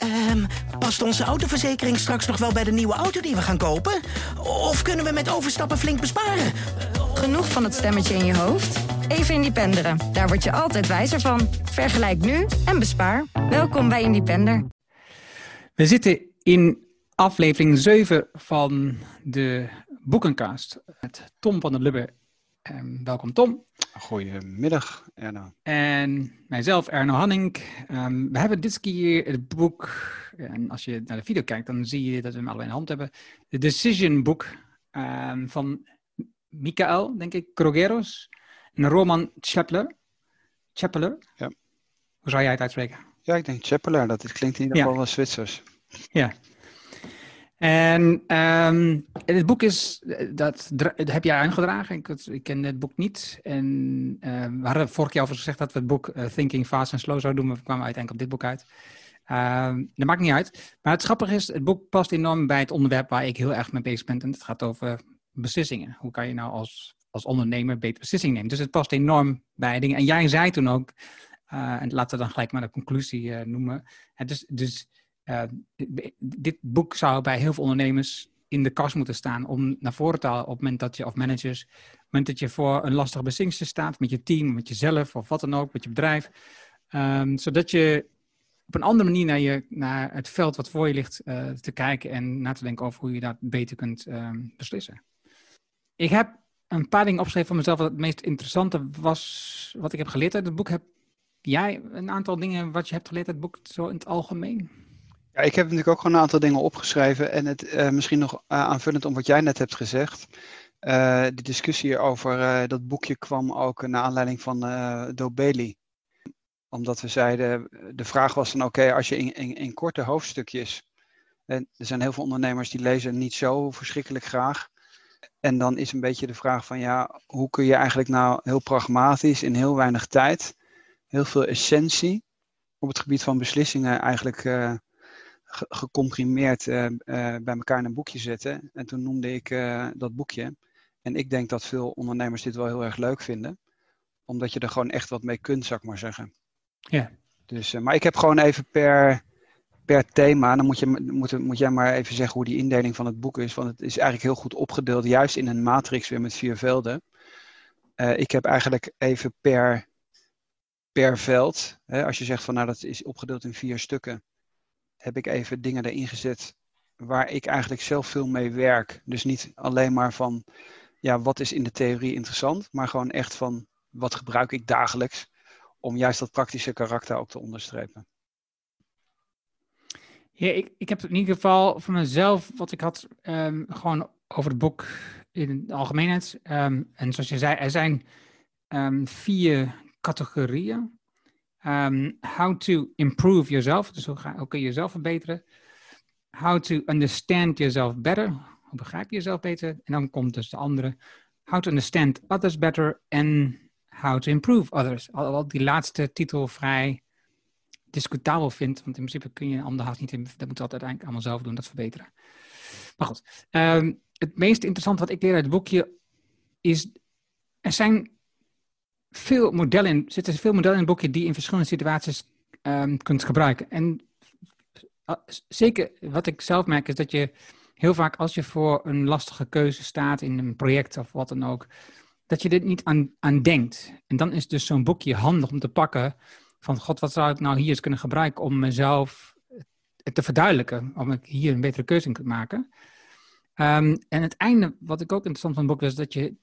Ehm, past onze autoverzekering straks nog wel bij de nieuwe auto die we gaan kopen? Of kunnen we met overstappen flink besparen? Genoeg van het stemmetje in je hoofd? Even Independeren. Daar word je altijd wijzer van. Vergelijk nu en bespaar. Welkom bij Independer. We zitten in aflevering 7 van de Boekencast met Tom van der Lubbe. Um, welkom Tom. Goedemiddag Erno. En mijzelf Erno Hanning. Um, we hebben dit keer het boek, en als je naar de video kijkt dan zie je dat we hem allebei in de hand hebben. De Decision Book um, van Michael, denk ik, Krogeros. En Roman Chapler. Chapler? Ja. Hoe zou jij het uitspreken? Ja, ik denk Chapler. Dat klinkt in ieder geval wel Zwitsers. Ja. En um, het boek is, dat, dat heb jij aangedragen. Ik, ik, ken het boek niet. En uh, we hadden vorig jaar over gezegd dat we het boek uh, Thinking Fast and Slow zouden doen, maar we kwamen uiteindelijk op dit boek uit. Uh, dat maakt niet uit. Maar het grappige is, het boek past enorm bij het onderwerp waar ik heel erg mee bezig ben. En het gaat over beslissingen. Hoe kan je nou als, als ondernemer beter beslissingen nemen? Dus het past enorm bij dingen. En jij zei toen ook, uh, en laten we dan gelijk maar de conclusie noemen. Het dus, dus dit boek zou bij heel veel ondernemers in de kast moeten staan om naar voren te halen op het moment dat je, of managers, op het moment dat je voor een lastige beslissing staat met je team, met jezelf of wat dan ook, met je bedrijf. Um, zodat je op een andere manier naar, je, naar het veld wat voor je ligt uh, te kijken en na te denken over hoe je dat beter kunt um, beslissen. Ik heb een paar dingen opgeschreven voor mezelf. Wat het meest interessante was wat ik heb geleerd uit het boek. Heb jij een aantal dingen wat je hebt geleerd uit het boek zo in het algemeen? Ja, ik heb natuurlijk ook gewoon een aantal dingen opgeschreven. En het uh, misschien nog uh, aanvullend om wat jij net hebt gezegd. Uh, de discussie over dat boekje kwam ook naar aanleiding van Do Bailey. Omdat we zeiden, de vraag was dan oké, als je in, in, in, korte hoofdstukjes. En er zijn heel veel ondernemers die lezen niet zo verschrikkelijk graag. En dan is een beetje de vraag van ja, hoe kun je eigenlijk nou heel pragmatisch in heel weinig tijd heel veel essentie op het gebied van beslissingen eigenlijk gecomprimeerd uh, uh, bij elkaar in een boekje zetten. En toen noemde ik dat boekje. En ik denk dat veel ondernemers dit wel heel erg leuk vinden. Omdat je er gewoon echt wat mee kunt, zou ik maar zeggen. Ja. Dus, maar ik heb gewoon even per, per thema, dan moet, je, moet, moet jij maar even zeggen hoe die indeling van het boek is. Want het is eigenlijk heel goed opgedeeld, juist in een matrix weer met vier velden. ik heb eigenlijk even per per veld. Hè, als je zegt van nou dat is opgedeeld in vier stukken, heb ik even dingen erin gezet waar ik eigenlijk zelf veel mee werk. Dus niet alleen maar van ja, wat is in de theorie interessant, maar gewoon echt van wat gebruik ik dagelijks om juist dat praktische karakter ook te onderstrepen. Ja, ik, ik heb in ieder geval voor mezelf wat ik had um, gewoon over het boek in de algemeenheid. Um, en zoals je zei, er zijn um, vier categorieën. Um, how to improve yourself, dus hoe, kun je jezelf verbeteren. How to understand yourself better, hoe begrijp je jezelf beter. En dan komt dus de andere, how to understand others better en how to improve others. Alhoewel die laatste titel vrij discutabel vindt, want in principe kun je ander haast niet, dat moet altijd uiteindelijk allemaal zelf doen, dat verbeteren. Maar goed, um, het meest interessante wat ik leer uit het boekje is, er zijn veel modellen in, zitten veel modellen in het boekje die je in verschillende situaties um, kunt gebruiken. En uh, zeker wat ik zelf merk is dat je heel vaak als je voor een lastige keuze staat in een project of wat dan ook, dat je dit niet aan, aan denkt. En dan is dus zo'n boekje handig om te pakken van god, wat zou ik nou hier eens kunnen gebruiken om mezelf te verduidelijken, om ik hier een betere keuze in kan maken. Um, en het einde, wat ik ook interessant van het boek is dat je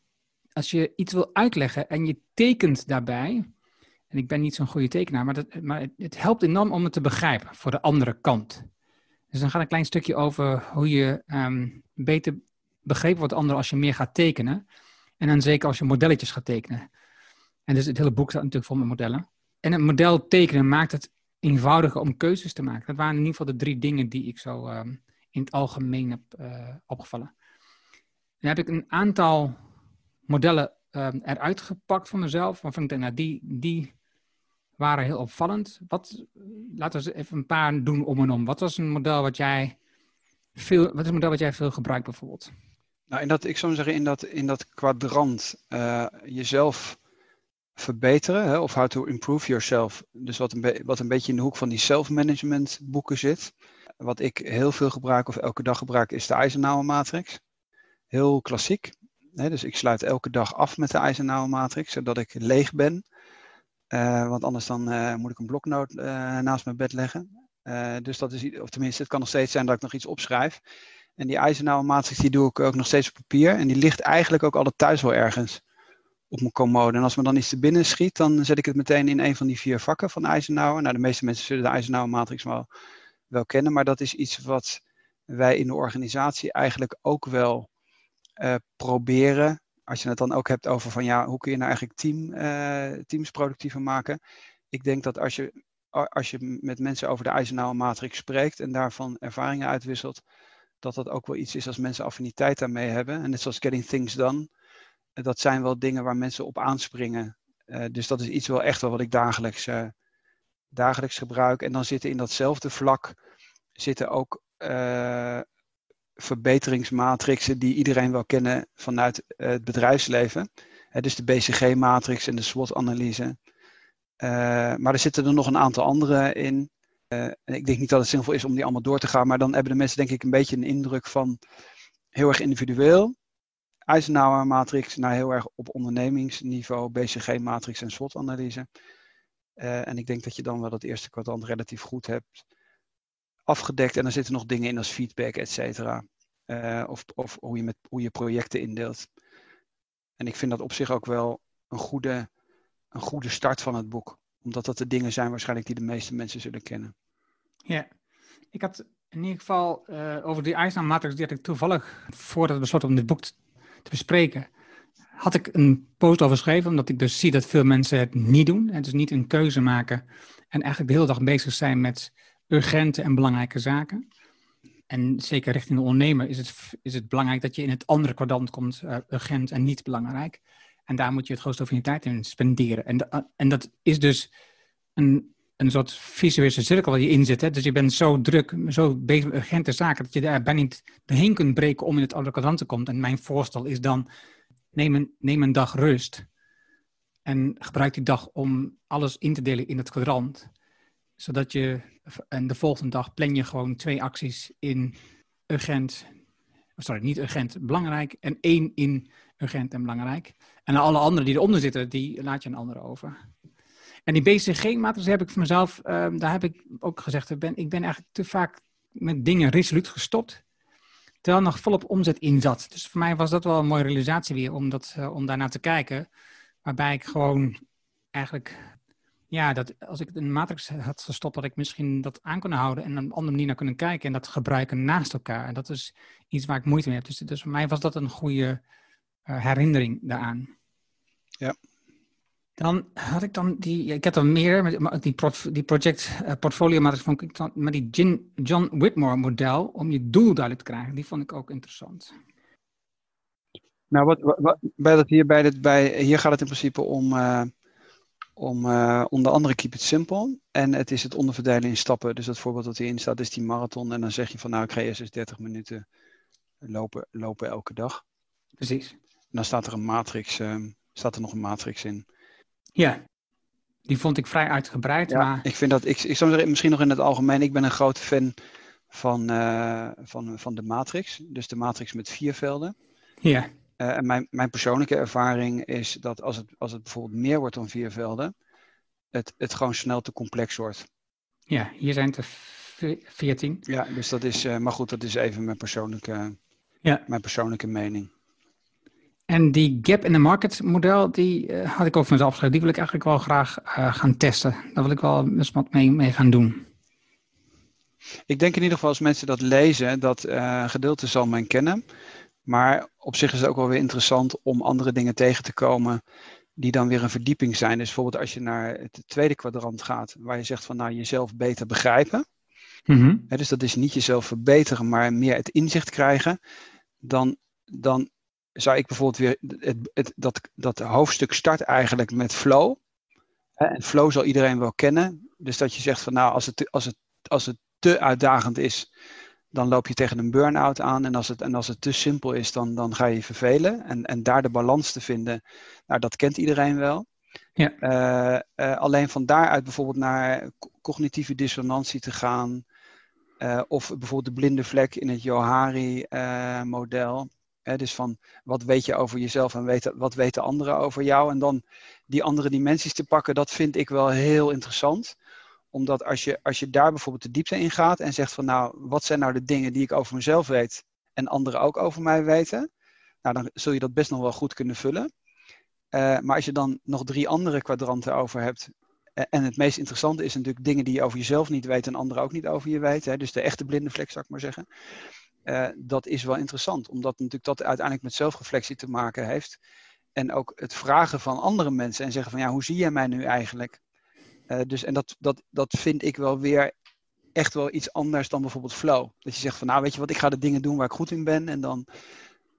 als je iets wil uitleggen en je tekent daarbij, en ik ben niet zo'n goede tekenaar, maar, dat, maar het, het, helpt enorm om het te begrijpen voor de andere kant. Dus dan gaat een klein stukje over hoe je um, beter begrepen wordt ander als je meer gaat tekenen. En dan zeker als je modelletjes gaat tekenen. En dus het hele boek staat natuurlijk vol met modellen. En een model tekenen maakt het eenvoudiger om keuzes te maken. Dat waren in ieder geval de drie dingen die ik zo um, in het algemeen heb uh, opgevallen. Dan heb ik een aantal modellen um, eruit gepakt voor mezelf. Waarvan ik denk, nou, die, die waren heel opvallend. Wat, laten we even een paar doen om en om. Wat was een model wat jij veel, wat is een model wat jij veel gebruikt bijvoorbeeld? Nou, in dat, ik zou zeggen, in dat, in dat kwadrant uh, jezelf verbeteren, hè, of how to improve yourself. Dus wat een, wat een beetje in de hoek van die self-management boeken zit. Wat ik heel veel gebruik of elke dag gebruik is de Eisenhower matrix. Heel klassiek. Dus ik sluit elke dag af met de Eisenhower matrix, zodat ik leeg ben. Uh, want anders dan uh, moet ik een bloknoot uh, naast mijn bed leggen. dus dat is, of tenminste, het kan nog steeds zijn dat ik nog iets opschrijf. En die Eisenhower matrix die doe ik ook nog steeds op papier. En die ligt eigenlijk ook altijd thuis wel ergens op mijn commode. En als me dan iets te binnen schiet, dan zet ik het meteen in een van die vier vakken van Eisenhower. Nou, de meeste mensen zullen de Eisenhower matrix wel, wel kennen. Maar dat is iets wat wij in de organisatie eigenlijk ook wel proberen als je het dan ook hebt over van ja, hoe kun je nou eigenlijk team, uh, teams productiever maken. Ik denk dat als je, als je met mensen over de Eisenhower matrix spreekt en daarvan ervaringen uitwisselt, dat dat ook wel iets is als mensen affiniteit daarmee hebben. En net zoals getting things done, uh, dat zijn wel dingen waar mensen op aanspringen. Dus dat is iets wel echt wel wat ik dagelijks, dagelijks gebruik. En dan zitten in datzelfde vlak zitten ook verbeteringsmatrixen die iedereen wel kennen vanuit eh, het bedrijfsleven. dus de BCG-matrix en de SWOT-analyse. Uh, maar er zitten er nog een aantal andere in. Ik denk niet dat het zinvol is om die allemaal door te gaan, maar dan hebben de mensen denk ik een beetje een indruk van heel erg individueel. Eisenhower-matrix naar heel erg op ondernemingsniveau, BCG-matrix en SWOT-analyse. en ik denk dat je dan wel dat eerste kwadrant relatief goed hebt afgedekt en er zitten nog dingen in als feedback, et cetera. Uh, of of hoe, je met, hoe je projecten indeelt. En ik vind dat op zich ook wel een goede, een goede start van het boek. Omdat dat de dingen zijn waarschijnlijk die de meeste mensen zullen kennen. Ja, ik had in ieder geval uh, over die Eisenhower matrix, die had ik toevallig, voordat we besloten om dit boek te, te bespreken, had ik een post over geschreven, omdat ik dus zie dat veel mensen het niet doen. En dus niet een keuze maken en eigenlijk de hele dag bezig zijn met urgente en belangrijke zaken. En zeker richting de ondernemer is het, is het belangrijk dat je in het andere kwadrant komt, uh, urgent en niet belangrijk. En daar moet je het grootste van je tijd in spenderen. En, uh, en dat is dus een, een soort visuele cirkel waar je in zit. Hè? Dus je bent zo druk, zo bezig met urgente zaken, dat je daar bijna niet doorheen kunt breken om in het andere kwadrant te komen. En mijn voorstel is dan, neem een, neem een dag rust. En gebruik die dag om alles in te delen in het kwadrant. Zodat je en de volgende dag plan je gewoon twee acties in urgent, sorry, niet urgent, belangrijk. En één in urgent en belangrijk. En alle anderen die eronder zitten, die laat je een andere over. En die BCG-matrix heb ik voor mezelf, um, daar heb ik ook gezegd, ik ben, ik ben eigenlijk te vaak met dingen resoluut gestopt. Terwijl nog volop omzet in zat. Dus voor mij was dat wel een mooie realisatie weer om, dat, uh, om daarnaar te kijken. Waarbij ik gewoon eigenlijk ja, dat als ik een matrix had gestopt, had ik misschien dat aan kunnen houden en een andere manier naar kunnen kijken en dat gebruiken naast elkaar. En dat is iets waar ik moeite mee heb. Dus, dus voor mij was dat een goede uh, herinnering daaraan. Ja. Dan had ik dan die, ik heb dan meer, met die, pro, die project uh, portfolio matrix vond ik dan, met die Jin, John Whitmore model om je doel duidelijk te krijgen, die vond ik ook interessant. Nou, wat, wat, bij dat hier, bij dit, bij, hier gaat het in principe om uh, om uh, onder andere keep it simple. En het is het onderverdelen in stappen. Dus dat voorbeeld dat hierin staat is die marathon. En dan zeg je van nou, ik ga eerst eens 30 minuten lopen, lopen elke dag. Precies. En dan staat er een matrix, uh, staat er nog een matrix in. Ja, die vond ik vrij uitgebreid. Ja, maar... ik vind dat, ik, ik zou zeggen, misschien nog in het algemeen, ik ben een grote fan van, uh, van, van de matrix. Dus de matrix met vier velden. Ja. Uh, en mijn, mijn persoonlijke ervaring is dat als het, als het bijvoorbeeld meer wordt dan vier velden, het, het gewoon snel te complex wordt. Ja, hier zijn het er veertien. Ja, dus dat is, uh, maar goed, dat is even mijn persoonlijke, ja. mijn persoonlijke mening. En die gap in the market model, die uh, had ik ook van mezelf geschreven. Die wil ik eigenlijk wel graag gaan testen. Daar wil ik wel eens wat mee, mee gaan doen. Ik denk in ieder geval als mensen dat lezen, dat gedeelte zal men kennen. Maar op zich is het ook wel weer interessant om andere dingen tegen te komen die dan weer een verdieping zijn. Dus bijvoorbeeld als je naar het tweede kwadrant gaat, waar je zegt van nou jezelf beter begrijpen. He, dus dat is niet jezelf verbeteren, maar meer het inzicht krijgen. Dan, dan zou ik bijvoorbeeld weer, het, het, dat, dat hoofdstuk start eigenlijk met flow. En flow zal iedereen wel kennen. Dus dat je zegt van nou als het, als het, als het te uitdagend is, dan loop je tegen een burn-out aan. En als het, en als het te simpel is, dan, dan ga je je vervelen. En, en daar de balans te vinden, nou, dat kent iedereen wel. Ja. Eh, eh, alleen van daaruit bijvoorbeeld naar co- cognitieve dissonantie te gaan. eh, of bijvoorbeeld de blinde vlek in het Johari-model. dus van wat weet je over jezelf en weten, wat weten anderen over jou. En dan die andere dimensies te pakken, dat vind ik wel heel interessant. Omdat als je, als je daar bijvoorbeeld de diepte in gaat en zegt van nou, wat zijn nou de dingen die ik over mezelf weet en anderen ook over mij weten. Nou, dan zul je dat best nog wel goed kunnen vullen. Eh, maar als je dan nog drie andere kwadranten over hebt. eh, En het meest interessante is natuurlijk dingen die je over jezelf niet weet en anderen ook niet over je weten. Hè, dus de echte blinde vlek, zou ik maar zeggen. Eh, dat is wel interessant, omdat natuurlijk dat uiteindelijk met zelfreflectie te maken heeft. En ook het vragen van andere mensen en zeggen van ja, hoe zie jij mij nu eigenlijk? Eh, dus, en dat, dat, dat vind ik wel weer echt wel iets anders dan bijvoorbeeld flow. Dat je zegt van nou weet je wat, ik ga de dingen doen waar ik goed in ben. En dan,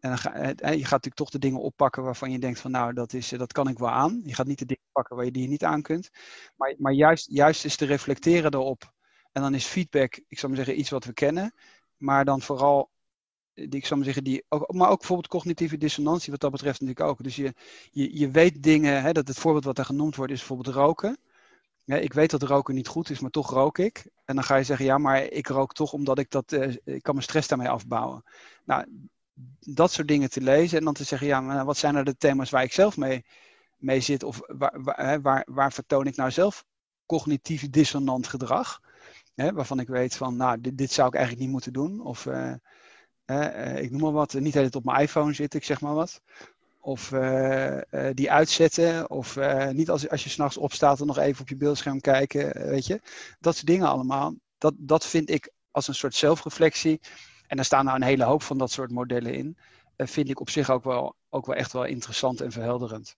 en dan ga, eh, je gaat natuurlijk toch de dingen oppakken waarvan je denkt van nou dat, is, eh, dat kan ik wel aan. Je gaat niet de dingen pakken waar je die niet aan kunt. Maar, maar juist, juist is te reflecteren erop. En dan is feedback, ik zou maar zeggen, iets wat we kennen. Maar dan vooral, die, ik zou maar zeggen, die, ook, maar ook bijvoorbeeld cognitieve dissonantie wat dat betreft natuurlijk ook. Dus je, je, je weet dingen, hè, dat het voorbeeld wat daar genoemd wordt is bijvoorbeeld roken. Ja, ik weet dat roken niet goed is, maar toch rook ik. En dan ga je zeggen, ja, maar ik rook toch omdat ik dat, eh, ik kan mijn stress daarmee afbouwen. Nou, dat soort dingen te lezen en dan te zeggen, ja, maar wat zijn er de thema's waar ik zelf mee, mee zit? Of waar, waar, waar, vertoon ik nou zelf cognitief dissonant gedrag? Hè, waarvan ik weet van, nou, dit, zou ik eigenlijk niet moeten doen. Of, uh, uh, ik noem maar wat, niet het op mijn iPhone zitten, ik zeg maar wat. Of uh, die uitzetten. Of niet als, als je s'nachts opstaat en nog even op je beeldscherm kijken, weet je. Dat soort dingen allemaal. Dat, dat vind ik als een soort zelfreflectie. En er staan nou een hele hoop van dat soort modellen in. vind ik op zich ook wel, ook wel echt wel interessant en verhelderend.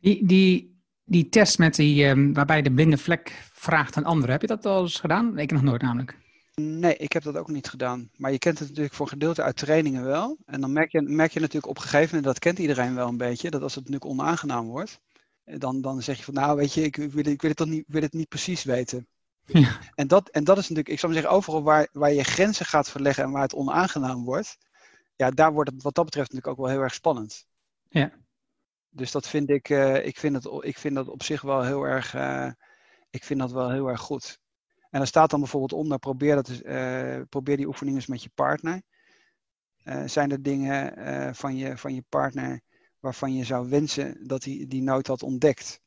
Die, die, die test met die, um, waarbij de blinde vlek vraagt aan anderen, heb je dat al eens gedaan? Ik nog nooit namelijk. Nee, ik heb dat ook niet gedaan. Maar je kent het natuurlijk voor gedeelte uit trainingen wel. En dan merk je, merk je natuurlijk op een gegeven moment, dat kent iedereen wel een beetje, dat als het natuurlijk onaangenaam wordt, dan, dan zeg je van nou weet je, ik wil, ik wil, het, toch niet, wil het niet precies weten. Ja. En, dat, en dat is natuurlijk, ik zou maar zeggen, overal waar, waar je grenzen gaat verleggen en waar het onaangenaam wordt, ja, daar wordt het wat dat betreft natuurlijk ook wel heel erg spannend. Ja. Dus dat vind ik, uh, ik, vind het, ik vind dat op zich wel heel erg, uh, ik vind dat wel heel erg goed. En er staat dan bijvoorbeeld onder, probeer, dat, uh, probeer die oefeningen eens met je partner. zijn er dingen van, je, van je partner waarvan je zou wensen dat hij die nooit had ontdekt?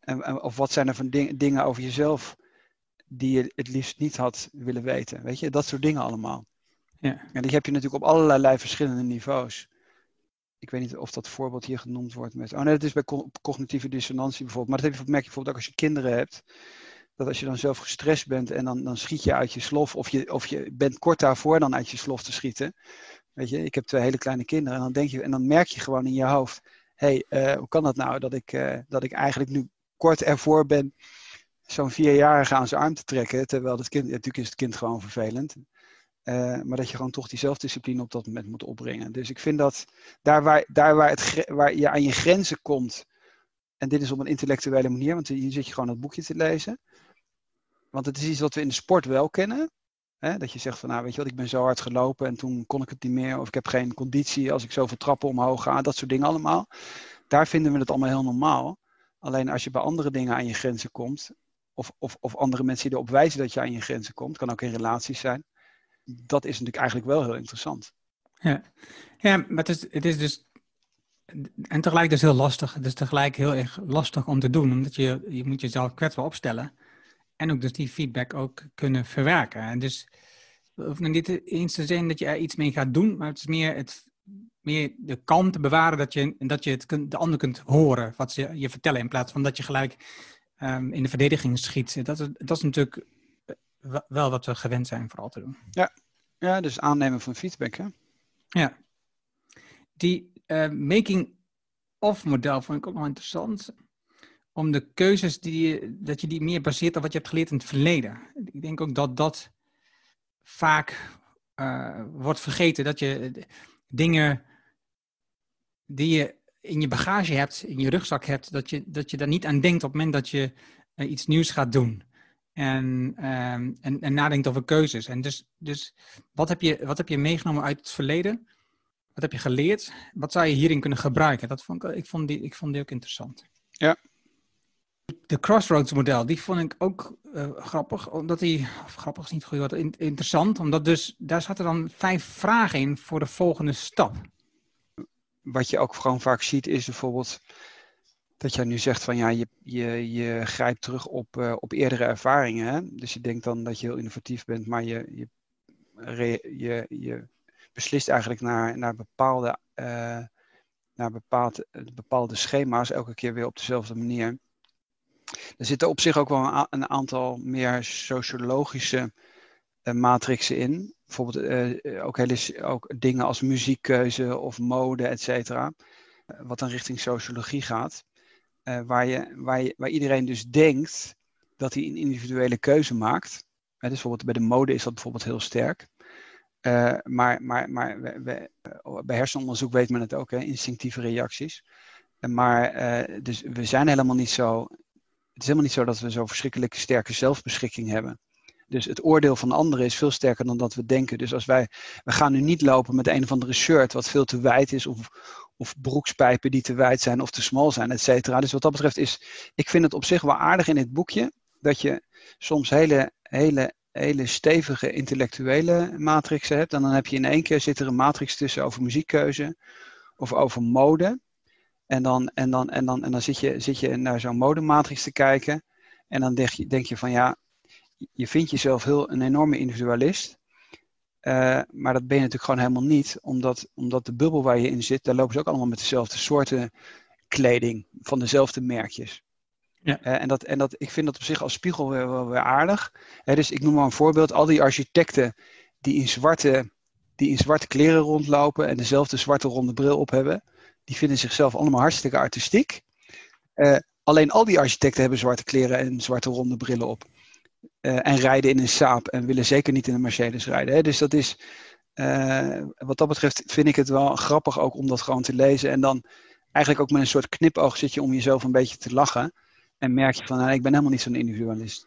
En, of wat zijn er van ding, dingen over jezelf die je het liefst niet had willen weten? Weet je, dat soort dingen allemaal. Ja. En die heb je natuurlijk op allerlei verschillende niveaus. Ik weet niet of dat voorbeeld hier genoemd wordt met. Oh nee, dat is bij cognitieve dissonantie bijvoorbeeld. Maar dat heb je, merk je bijvoorbeeld ook als je kinderen hebt. Dat als je dan zelf gestrest bent en dan, dan schiet je uit je slof. Of je, of je bent kort daarvoor dan uit je slof te schieten. Weet je, ik heb twee hele kleine kinderen. En dan, denk je, en dan merk je gewoon in je hoofd. Hé, hey, uh, hoe kan dat nou dat ik, uh, dat ik eigenlijk nu kort ervoor ben zo'n vierjarige aan zijn arm te trekken. Terwijl het kind, natuurlijk is het kind gewoon vervelend. Uh, maar dat je gewoon toch die zelfdiscipline op dat moment moet opbrengen. Dus ik vind dat daar waar, daar waar, het, waar je aan je grenzen komt. En dit is op een intellectuele manier, want hier zit je gewoon dat boekje te lezen. Want het is iets wat we in de sport wel kennen. Hè? Dat je zegt van, nou weet je wat, ik ben zo hard gelopen en toen kon ik het niet meer. Of ik heb geen conditie als ik zoveel trappen omhoog ga. Dat soort dingen allemaal. Daar vinden we het allemaal heel normaal. Alleen als je bij andere dingen aan je grenzen komt. Of, of, of andere mensen die erop wijzen dat je aan je grenzen komt. Kan ook in relaties zijn dat is natuurlijk eigenlijk wel heel interessant. Ja, ja maar het is, het is dus. En tegelijk dus heel lastig. Het is tegelijk heel erg lastig om te doen, omdat je, je moet jezelf kwetsbaar opstellen. En ook dus die feedback ook kunnen verwerken. En dus hoeft niet eens te zijn dat je er iets mee gaat doen, maar het is meer, het, meer de kalm te bewaren dat je, dat je het kunt, de ander kunt horen wat ze je vertellen, in plaats van dat je gelijk um, in de verdediging schiet. Dat is, dat is natuurlijk wel wat we gewend zijn vooral te doen. Ja, ja dus aannemen van feedback, hè? Ja. Die uh, making-of model vond ik ook nog interessant. Om de keuzes die dat je die meer baseert op wat je hebt geleerd in het verleden. Ik denk ook dat dat vaak uh, wordt vergeten. Dat je dingen die je in je bagage hebt, in je rugzak hebt, dat je, dat je daar niet aan denkt op het moment dat je uh, iets nieuws gaat doen. En, um, en, en nadenkt over keuzes. En dus, dus wat, heb je, wat heb je meegenomen uit het verleden? wat heb je geleerd? Wat zou je hierin kunnen gebruiken? Dat vond ik, ik, vond die, ik vond die ook interessant. Ja. De Crossroads model, die vond ik ook uh, grappig, omdat die, grappig is niet goed interessant, omdat dus, daar zaten dan vijf vragen in voor de volgende stap. Wat je ook gewoon vaak ziet is bijvoorbeeld, dat jij nu zegt van ja, je, je, je grijpt terug op, uh, op eerdere ervaringen. Hè? Dus je denkt dan dat je heel innovatief bent, maar je, je, je, beslist eigenlijk naar, naar bepaalde, uh, naar bepaald, bepaalde schema's elke keer weer op dezelfde manier. Er zitten op zich ook wel een, aantal meer sociologische uh, matrixen in. Bijvoorbeeld uh, ook, hele, ook dingen als muziekkeuze of mode, et cetera. wat dan richting sociologie gaat. waar, je, waar, je, waar iedereen dus denkt dat hij een individuele keuze maakt. dus bijvoorbeeld bij de mode is dat bijvoorbeeld heel sterk. Maar maar, maar we, bij hersenonderzoek weet men het ook, hè, instinctieve reacties. Maar dus we zijn helemaal niet zo. Het is helemaal niet zo dat we zo'n verschrikkelijke sterke zelfbeschikking hebben. Dus het oordeel van anderen is veel sterker dan dat we denken. Dus als wij, we gaan nu niet lopen met een of andere shirt wat veel te wijd is, of, of broekspijpen die te wijd zijn of te smal zijn, et cetera. Dus wat dat betreft is, ik vind het op zich wel aardig in dit boekje, dat je soms hele, hele hele stevige intellectuele matrixen hebt. En dan heb je in één keer zit er een matrix tussen over muziekkeuze of over mode. En dan, en dan, en dan, en dan zit, je, zit je naar zo'n modematrix te kijken. En dan denk je, denk je van ja, je vindt jezelf heel een enorme individualist. Uh, maar dat ben je natuurlijk gewoon helemaal niet. Omdat, omdat de bubbel waar je in zit, daar lopen ze ook allemaal met dezelfde soorten kleding. Van dezelfde merkjes. Ja. Uh, en, dat, en dat, ik vind dat op zich als spiegel weer, wel weer aardig. Uh, dus ik noem maar een voorbeeld. Al die architecten die in, zwarte, die in zwarte kleren rondlopen en dezelfde zwarte ronde bril op hebben, die vinden zichzelf allemaal hartstikke artistiek. Uh, alleen al die architecten hebben zwarte kleren en zwarte ronde brillen op. en rijden in een Saab en willen zeker niet in een Mercedes rijden. Hè? Dus dat is, wat dat betreft vind ik het wel grappig ook om dat gewoon te lezen. En dan eigenlijk ook met een soort knipoog zit je om jezelf een beetje te lachen. En merk je van, nou, ik ben helemaal niet zo'n individualist.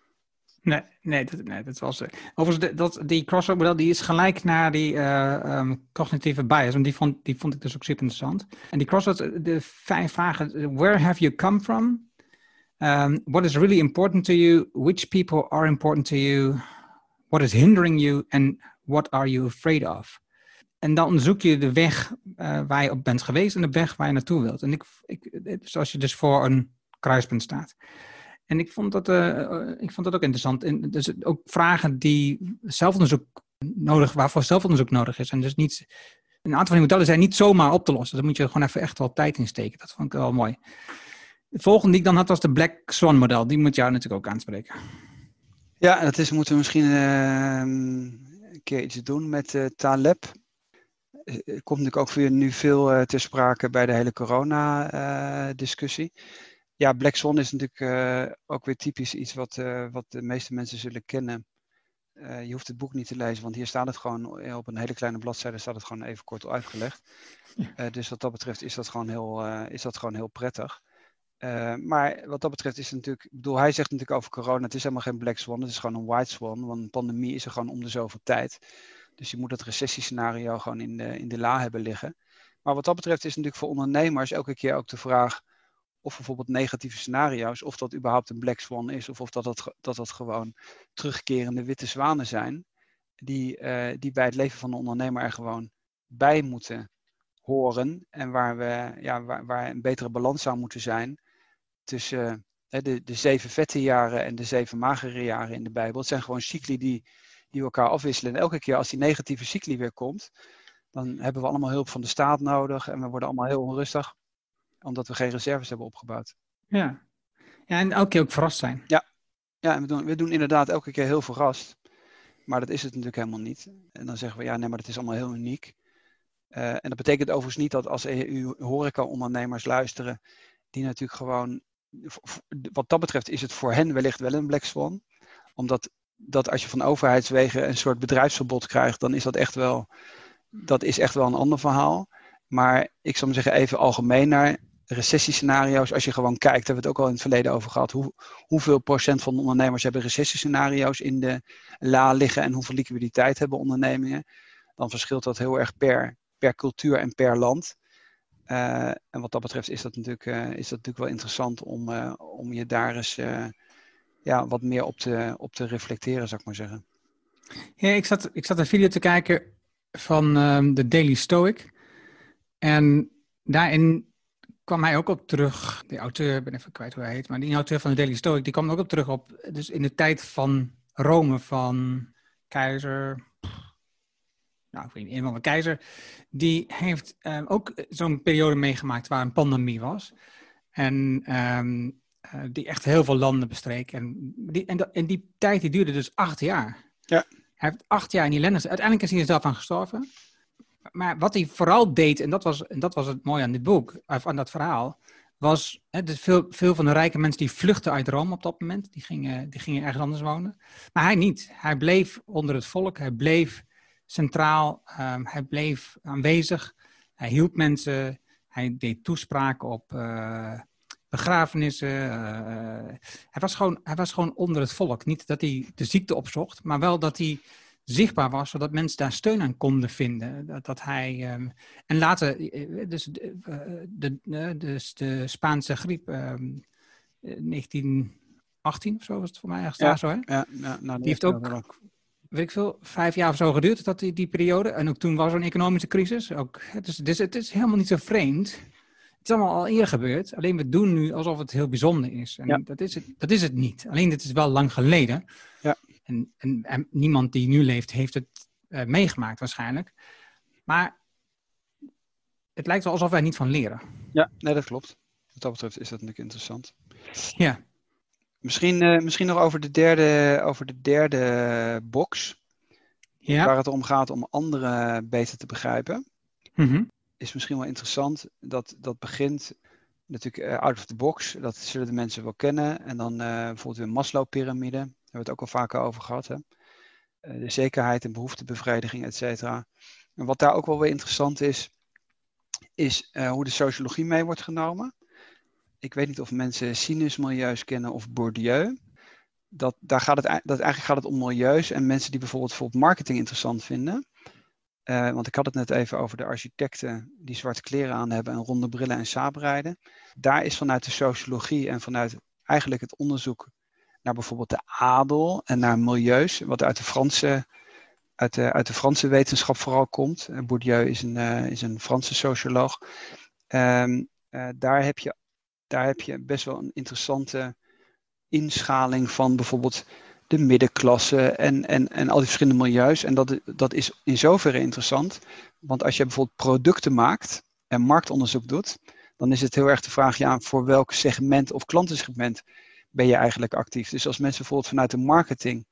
Nee, nee, dat, nee, dat was. Overigens, dat, die crossover model die is gelijk naar die uh, um, cognitieve bias. En die vond, die vond ik dus ook super interessant. En die crossover, de vijf vragen: Where have you come from? Um, what is really important to you? Which people are important to you? What is hindering you? And what are you afraid of? En dan zoek je de weg uh, waar je op bent geweest en de weg waar je naartoe wilt. En ik, ik, zoals je dus voor een kruispunt staat. En ik vond dat, uh, ik vond dat ook interessant. En dus ook vragen die zelfonderzoek nodig, waarvoor zelfonderzoek nodig is. En dus niet, een aantal van die modellen zijn niet zomaar op te lossen. Daar moet je gewoon even echt wel tijd in steken. Dat vond ik wel mooi. De volgende die ik dan had was de Black Swan model. Die moet jou natuurlijk ook aanspreken. Ja, dat is, moeten we misschien uh, een keer iets doen met uh, Taleb. Het komt natuurlijk ook je nu veel ter sprake bij de hele corona-discussie ja, Black Swan is natuurlijk uh, ook weer typisch iets wat, uh, wat de meeste mensen zullen kennen. Uh, je hoeft het boek niet te lezen, want hier staat het gewoon op een hele kleine bladzijde staat het gewoon even kort uitgelegd. dus wat dat betreft is dat gewoon heel, is dat gewoon heel prettig. maar wat dat betreft is het natuurlijk, ik bedoel, hij zegt natuurlijk over corona, het is helemaal geen Black Swan, het is gewoon een White Swan, want een pandemie is er gewoon om de zoveel tijd. Dus je moet dat recessiescenario gewoon in de, in de la hebben liggen. Maar wat dat betreft is natuurlijk voor ondernemers elke keer ook de vraag, of bijvoorbeeld negatieve scenario's, of dat überhaupt een black swan is, of of dat dat, dat, dat gewoon terugkerende witte zwanen zijn, die, uh, die bij het leven van de ondernemer er gewoon bij moeten horen en waar, we, ja, waar, waar een betere balans zou moeten zijn tussen de, de zeven vette jaren en de zeven magere jaren in de Bijbel. Het zijn gewoon cycli die, die elkaar afwisselen. En elke keer als die negatieve cycli weer komt, dan hebben we allemaal hulp van de staat nodig en we worden allemaal heel onrustig omdat we geen reserves hebben opgebouwd. Ja, ja en elke keer ook verrast zijn. Ja, ja en we doen, we doen inderdaad elke keer heel verrast. Maar dat is het natuurlijk helemaal niet. En dan zeggen we, ja, nee, maar dat is allemaal heel uniek. Uh, en dat betekent overigens niet dat als u horeca-ondernemers luisteren, die natuurlijk gewoon, wat dat betreft is het voor hen wellicht wel een black swan. Omdat dat als je van overheidswegen een soort bedrijfsverbod krijgt, dan is dat echt wel, dat is echt wel een ander verhaal. Maar ik zou maar zeggen even algemeen naar recessiescenario's, als je gewoon kijkt, hebben we het ook al in het verleden over gehad, hoe, hoeveel procent van de ondernemers hebben recessiescenario's in de la liggen en hoeveel liquiditeit hebben ondernemingen, dan verschilt dat heel erg per, per cultuur en per land. en wat dat betreft is dat natuurlijk, is dat natuurlijk wel interessant om, om je daar eens ja, wat meer op te, op te reflecteren, zou ik maar zeggen. Ja, ik zat, ik zat een video te kijken van ehm, de Daily Stoic. En daarin kwam hij ook op terug. De auteur, ik ben even kwijt hoe hij heet, maar die auteur van de Daily Stoic, die kwam ook op terug op. Dus in de tijd van Rome, van keizer. Nou, ik weet niet, een van de keizer. Die heeft ehm, ook zo'n periode meegemaakt waar een pandemie was. En ehm, eh, die echt heel veel landen bestreek. En die, en, en die tijd die duurde dus acht jaar. Ja. Hij heeft acht jaar in die ellende. Uiteindelijk is hij er zelf aan gestorven. Maar wat hij vooral deed, en dat was, en dat was het mooie aan dit boek, aan dat verhaal, was hè, dus veel, veel van de rijke mensen die vluchten uit Rome op dat moment. Die gingen, die gingen ergens anders wonen. Maar hij niet. Hij bleef onder het volk. Hij bleef centraal. Um, hij bleef aanwezig. Hij hielp mensen. Hij deed toespraken op, uh, begrafenissen. Uh, hij, was gewoon, hij was gewoon onder het volk. Niet dat hij de ziekte opzocht, maar wel dat hij zichtbaar was, zodat mensen daar steun aan konden vinden. Dat, dat hij, um, en later, eh, dus de, de, dus de Spaanse griep, um, 1918 of zo was het voor mij ergens ja, daar zo, hè? Ja, ja nou, die heeft ook, weet ik veel, vijf jaar of zo geduurd, dat die, die periode. En ook toen was er een economische crisis. Ook, het, is, dus het is helemaal niet zo vreemd het is allemaal al eerder gebeurd. Alleen we doen nu alsof het heel bijzonder is. En dat, is het, dat is het niet. Alleen dit is wel lang geleden. Ja. En, en, en niemand die nu leeft, heeft het uh, meegemaakt waarschijnlijk. Maar het lijkt wel alsof wij niet van leren. Ja, nee, dat klopt. Wat dat betreft is dat natuurlijk interessant. Ja. Misschien, uh, misschien nog over de derde, over de derde box. Ja. Waar het om gaat om anderen beter te begrijpen. Mm is misschien wel interessant. Dat, dat begint natuurlijk uh, out of the box. Dat zullen de mensen wel kennen. En dan uh, bijvoorbeeld weer Maslow-pyramide. Hebben we het ook al vaker over gehad. Hè? Uh, de zekerheid en behoeftebevrediging, et cetera. En wat daar ook wel weer interessant is, is hoe de sociologie mee wordt genomen. Ik weet niet of mensen sinusmilieus kennen of Bourdieu. Dat, daar gaat het, dat eigenlijk gaat het om milieus en mensen die bijvoorbeeld, bijvoorbeeld marketing interessant vinden. Uh, want ik had het net even over de architecten die zwarte kleren aan hebben en ronde brillen en saaprijden. Daar is vanuit de sociologie en vanuit eigenlijk het onderzoek bijvoorbeeld de adel en naar milieus, wat uit de Franse, uit de, uit de Franse wetenschap vooral komt. Uh, Bourdieu is een, uh, is een Franse socioloog. Um, daar, heb je, daar heb je best wel een interessante inschaling van bijvoorbeeld de middenklasse en, en, en al die verschillende milieus. En dat, dat is in zoverre interessant. Want als je bijvoorbeeld producten maakt en marktonderzoek doet, dan is het heel erg de vraag, ja, voor welk segment of klantensegment ben je eigenlijk actief? Dus als mensen bijvoorbeeld vanuit de marketing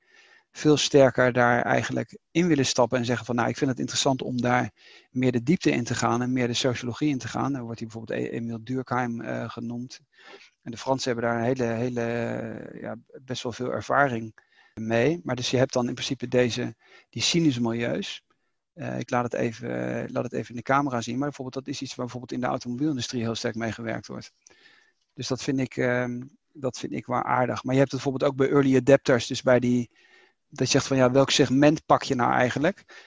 veel sterker daar eigenlijk in willen stappen en zeggen van, nou, ik vind het interessant om daar meer de diepte in te gaan en meer de sociologie in te gaan. Dan wordt hij bijvoorbeeld e-, Emile Durkheim uh, genoemd. En de Fransen hebben daar een hele, hele, ja, best wel veel ervaring mee. Maar dus je hebt dan in principe deze, die sinusmilieus. Uh, ik laat het, even, laat het even in de camera zien. Maar bijvoorbeeld dat is iets waar bijvoorbeeld in de automobielindustrie heel sterk mee gewerkt wordt. Dus dat vind ik, uh, dat vind ik wel aardig. Maar je hebt het bijvoorbeeld ook bij early adapters. Dus bij die, dat je zegt van ja, welk segment pak je nou eigenlijk?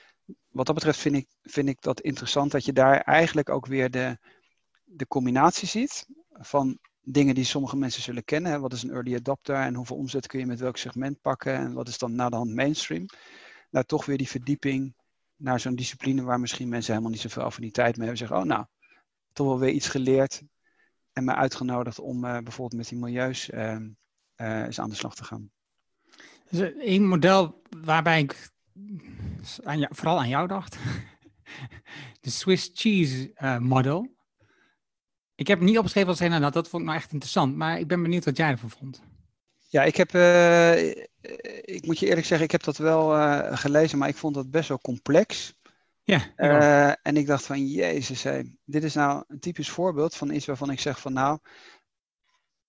Wat dat betreft vind ik, vind ik dat interessant dat je daar eigenlijk ook weer de, de combinatie ziet van dingen die sommige mensen zullen kennen. Wat is een early adopter en hoeveel omzet kun je met welk segment pakken en wat is dan na de hand mainstream. Nou, toch weer die verdieping naar zo'n discipline waar misschien mensen helemaal niet zoveel affiniteit mee hebben. Zeggen, oh nou, toch wel weer iets geleerd en me uitgenodigd om uh, bijvoorbeeld met die milieus uh, uh, eens aan de slag te gaan. Dus een model waarbij ik aan jou, vooral aan jou dacht. De Swiss Cheese Model. Ik heb niet opgeschreven wat zijn nou, dat vond ik nou echt interessant. Maar ik ben benieuwd wat jij ervan vond. Ja, ik heb, uh, ik moet je eerlijk zeggen, ik heb dat wel uh, gelezen, maar ik vond dat best wel complex. Ja. Uh, en ik dacht van, jezus, dit is nou een typisch voorbeeld van iets waarvan ik zeg van, nou,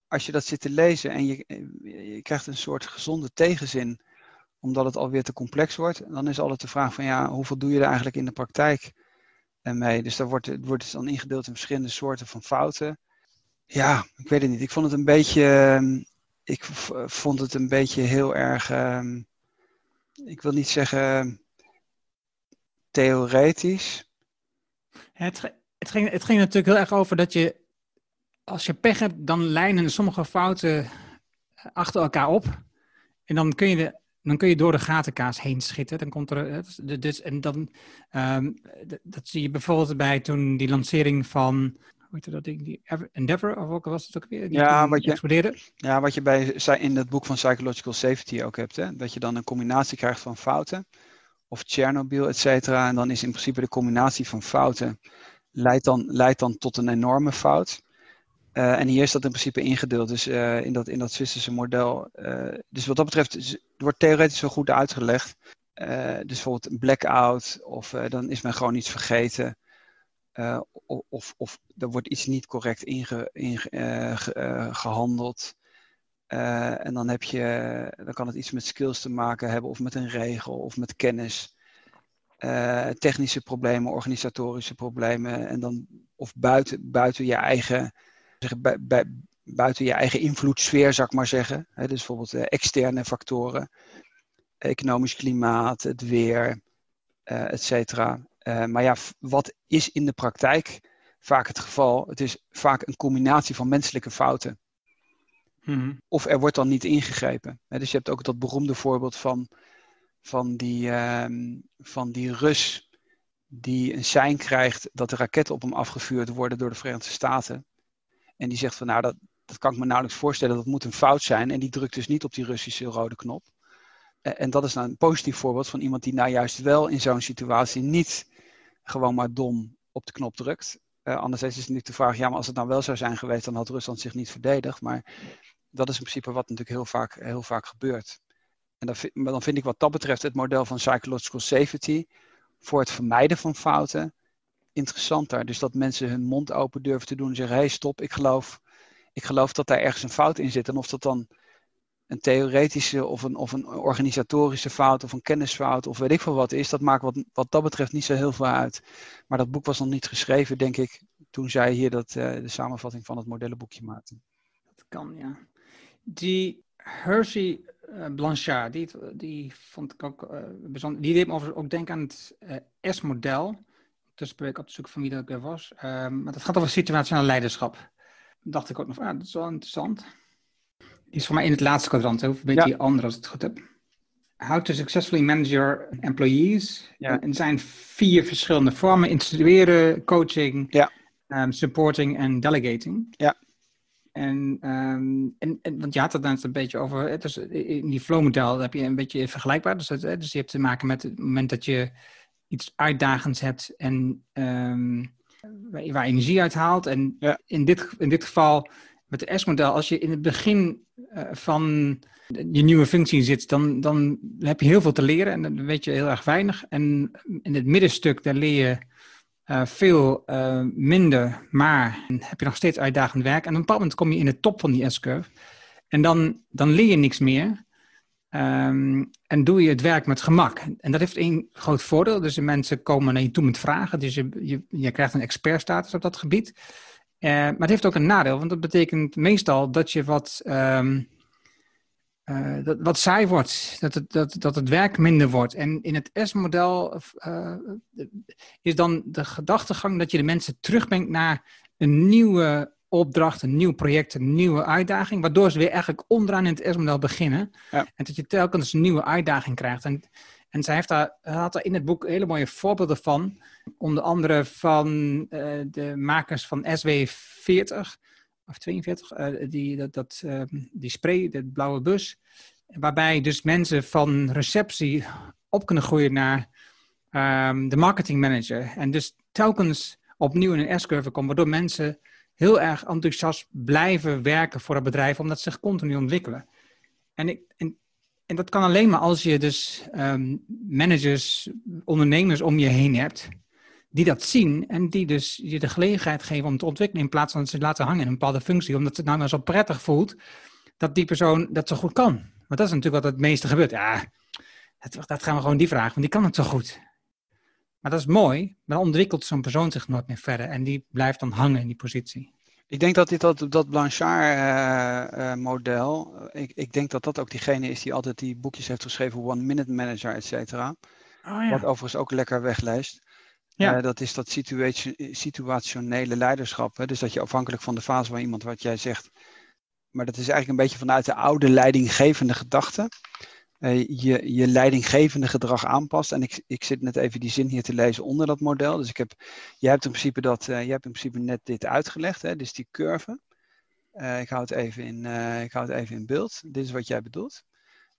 als je dat zit te lezen en je, je krijgt een soort gezonde tegenzin, omdat het alweer te complex wordt, dan is altijd de vraag van, ja, hoeveel doe je er eigenlijk in de praktijk? mee. Dus daar wordt, wordt het dan ingedeeld in verschillende soorten van fouten. Ja, ik weet het niet. Ik vond het een beetje. Ehm, ik vond het een beetje heel erg. Um, ik wil niet zeggen theoretisch. Het, het, ging, het ging natuurlijk heel erg over dat je, als je pech hebt, dan lijnen sommige fouten achter elkaar op. En dan kun je, de, dan kun je door de gatenkaas heen schieten. Dan komt er, dus, en dan, um, dat zie je bijvoorbeeld bij toen die lancering van hoe heet dat ding? Die Endeavor, of welke was het ook weer? Die ja, wat je, ja, wat je bij, in het boek van Psychological Safety ook hebt. Hè? Dat je dan een combinatie krijgt van fouten. Of Chernobyl, et cetera. En dan is in principe de combinatie van fouten leidt dan, leidt dan tot een enorme fout. Uh, en hier is dat in principe ingedeeld, dus uh, in, dat, in dat Zwitserse model. Uh, dus wat dat betreft, wordt theoretisch wel goed uitgelegd. dus bijvoorbeeld een blackout, of dan is men gewoon iets vergeten. Of, of er wordt iets niet correct inge, inge, gehandeld. en dan, heb je, dan kan het iets met skills te maken hebben, of met een regel, of met kennis. technische problemen, organisatorische problemen. En dan, of buiten, buiten je eigen, zeg, buiten je eigen invloedssfeer, zou ik maar zeggen. dus bijvoorbeeld externe factoren, economisch klimaat, het weer, et cetera. Maar ja, wat is in de praktijk vaak het geval? Het is vaak een combinatie van menselijke fouten. Hmm. Of er wordt dan niet ingegrepen. dus je hebt ook dat beroemde voorbeeld van, van, die, uh, van die Rus die een sein krijgt dat de raketten op hem afgevuurd worden door de Verenigde Staten. En die zegt van nou, dat, dat kan ik me nauwelijks voorstellen, dat moet een fout zijn. En die drukt dus niet op die Russische rode knop. En dat is nou een positief voorbeeld van iemand die nou juist wel in zo'n situatie niet gewoon maar dom op de knop drukt. Uh, anderzijds is het natuurlijk de vraag, ja, maar als het nou wel zou zijn geweest, dan had Rusland zich niet verdedigd. Maar dat is in principe wat natuurlijk heel vaak, heel vaak gebeurt. En dan, maar dan vind ik wat dat betreft het model van psychological safety voor het vermijden van fouten interessanter. Dus dat mensen hun mond open durven te doen en zeggen, hé hey, stop, ik geloof, ik geloof dat daar ergens een fout in zit. En of dat dan een theoretische of een, of een organisatorische fout of een kennisfout of weet ik veel wat is, dat maakt wat, wat dat betreft niet zo heel veel uit. Maar dat boek was nog niet geschreven, denk ik, toen zij hier dat, uh, de samenvatting van het modellenboekje maakte. Dat kan, ja. Die Hershey uh, Blanchard, die, die vond ik ook uh, bijzonder. Die deed me ook denken aan het S-model. Tussen ben ik op de zoek van wie dat er was. maar dat gaat over situationeel leiderschap. Dacht ik ook nog, ah, dat is wel interessant is voor mij in het laatste kwadrant, een beetje ja. anders als ik het goed heb. How to successfully manage your employees. Ja. Er zijn vier verschillende vormen: instrueren, coaching, ja. um, supporting en delegating. Ja. En, um, en, en, want je had het net een beetje over, dus in die flow-model heb je een beetje vergelijkbaar. Dus, dat, dus je hebt te maken met het moment dat je iets uitdagends hebt en um, waar, energie uit haalt. En ja. in, dit, in dit geval met de S-model, als je in het begin uh, van je nieuwe functie zit, dan, dan heb je heel veel te leren en dan weet je heel erg weinig. En in het middenstuk, daar leer je uh, veel uh, minder, maar heb je nog steeds uitdagend werk. En op een bepaald moment kom je in de top van die S-curve. En dan, dan leer je niks meer. Um, en doe je het werk met gemak. En dat heeft één groot voordeel. Dus de mensen komen naar je toe met vragen. Dus je, je, krijgt een expertstatus op dat gebied. Uh, maar het heeft ook een nadeel, want dat betekent meestal dat je wat, um, uh, dat, wat saai wordt, dat het, dat, dat het werk minder wordt. En in het S-model uh, is dan de gedachtegang dat je de mensen terugbrengt naar een nieuwe opdracht, een nieuw project, een nieuwe uitdaging, waardoor ze weer eigenlijk onderaan in het S-model beginnen. Ja. En dat je telkens een nieuwe uitdaging krijgt. En en zij heeft daar, had daar in het boek hele mooie voorbeelden van. Onder andere van uh, de makers van SW40 of 42, uh, eh, die, dat, dat, uh, die spray, de blauwe bus. Waarbij dus mensen van receptie op kunnen groeien naar um, de marketing manager. En dus telkens opnieuw in een S-curve komen, waardoor mensen heel erg enthousiast blijven werken voor het bedrijf, omdat ze zich continu ontwikkelen. En, ik, en en dat kan alleen maar als je dus um, managers, ondernemers om je heen hebt, die dat zien en die dus je de gelegenheid geven om te ontwikkelen in plaats van dat ze laten hangen in een bepaalde functie, omdat het nou maar zo prettig voelt dat die persoon dat zo goed kan. Want dat is natuurlijk wat het meeste gebeurt. Ja, dat, dat gaan we gewoon die vragen, want die kan het zo goed. Maar dat is mooi, maar dan ontwikkelt zo'n persoon zich nooit meer verder en die blijft dan hangen in die positie. Ik denk dat dit dat, dat Blanchard-model, uh, uh, ik, ik denk dat dat ook diegene is die altijd die boekjes heeft geschreven, One Minute Manager, et cetera. Oh, ja. Wat overigens ook lekker wegleest. Ja. Uh, dat is dat situa situationele leiderschap. Hè? Dus dat je afhankelijk van de fase van iemand, wat jij zegt. Maar dat is eigenlijk een beetje vanuit de oude leidinggevende gedachte. Uh, je, je leidinggevende gedrag aanpast. En ik, ik zit net even die zin hier te lezen onder dat model. Dus ik heb, jij hebt in principe, dat, uh, jij hebt in principe net dit uitgelegd, hè? dus die curve. ik, hou het even in, ik hou het even in beeld. Dit is wat jij bedoelt.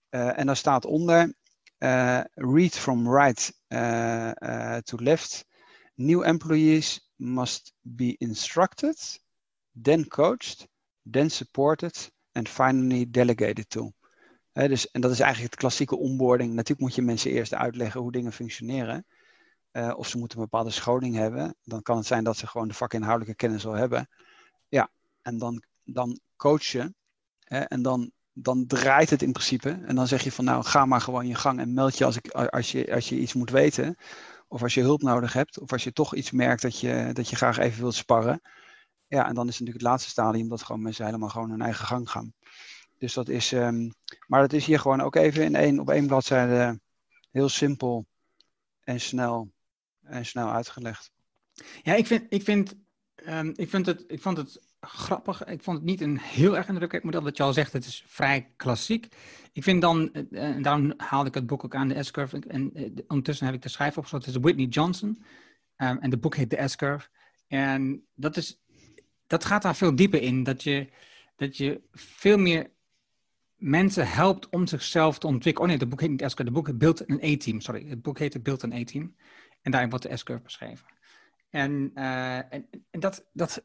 en daar staat onder, read from right to left New employees must be instructed, then coached, then supported and finally delegated to. dus, en dat is eigenlijk het klassieke onboarding. Natuurlijk moet je mensen eerst uitleggen hoe dingen functioneren. Of ze moeten een bepaalde scholing hebben. Dan kan het zijn dat ze gewoon de vakinhoudelijke kennis al hebben. Ja, en dan, dan coach je. en dan, dan draait het in principe. En dan zeg je van nou, ga maar gewoon je gang en meld je als, ik, als, je, als je iets moet weten. Of als je hulp nodig hebt, of als je toch iets merkt dat je, dat je graag even wilt sparren. Ja, en dan is het natuurlijk het laatste stadium dat gewoon mensen helemaal gewoon hun eigen gang gaan. Dus dat is, um, maar dat is hier gewoon ook even in één, op één bladzijde heel simpel en snel, en snel uitgelegd. Ja, ik vind, ik vind, um, ik vind het, ik vond het grappig. Ik vond het niet een heel erg indrukwekkend model. Wat je al zegt, het is vrij klassiek. Ik vind dan, eh, en daarom haalde ik het boek ook aan, de S-curve. En eh, ondertussen heb ik de schrijver opgezocht. Het is Whitney Johnson. Um, en het boek heet de S-curve. En dat, is, dat gaat daar veel dieper in. Dat je, dat je veel meer mensen helpt om zichzelf te ontwikkelen. Oh nee, het boek heet niet S-curve. Het boek heet Build an A-team. Sorry, het boek heet Build an A-team. En daarin wordt de S-curve beschreven. En, uh, en, en dat, dat,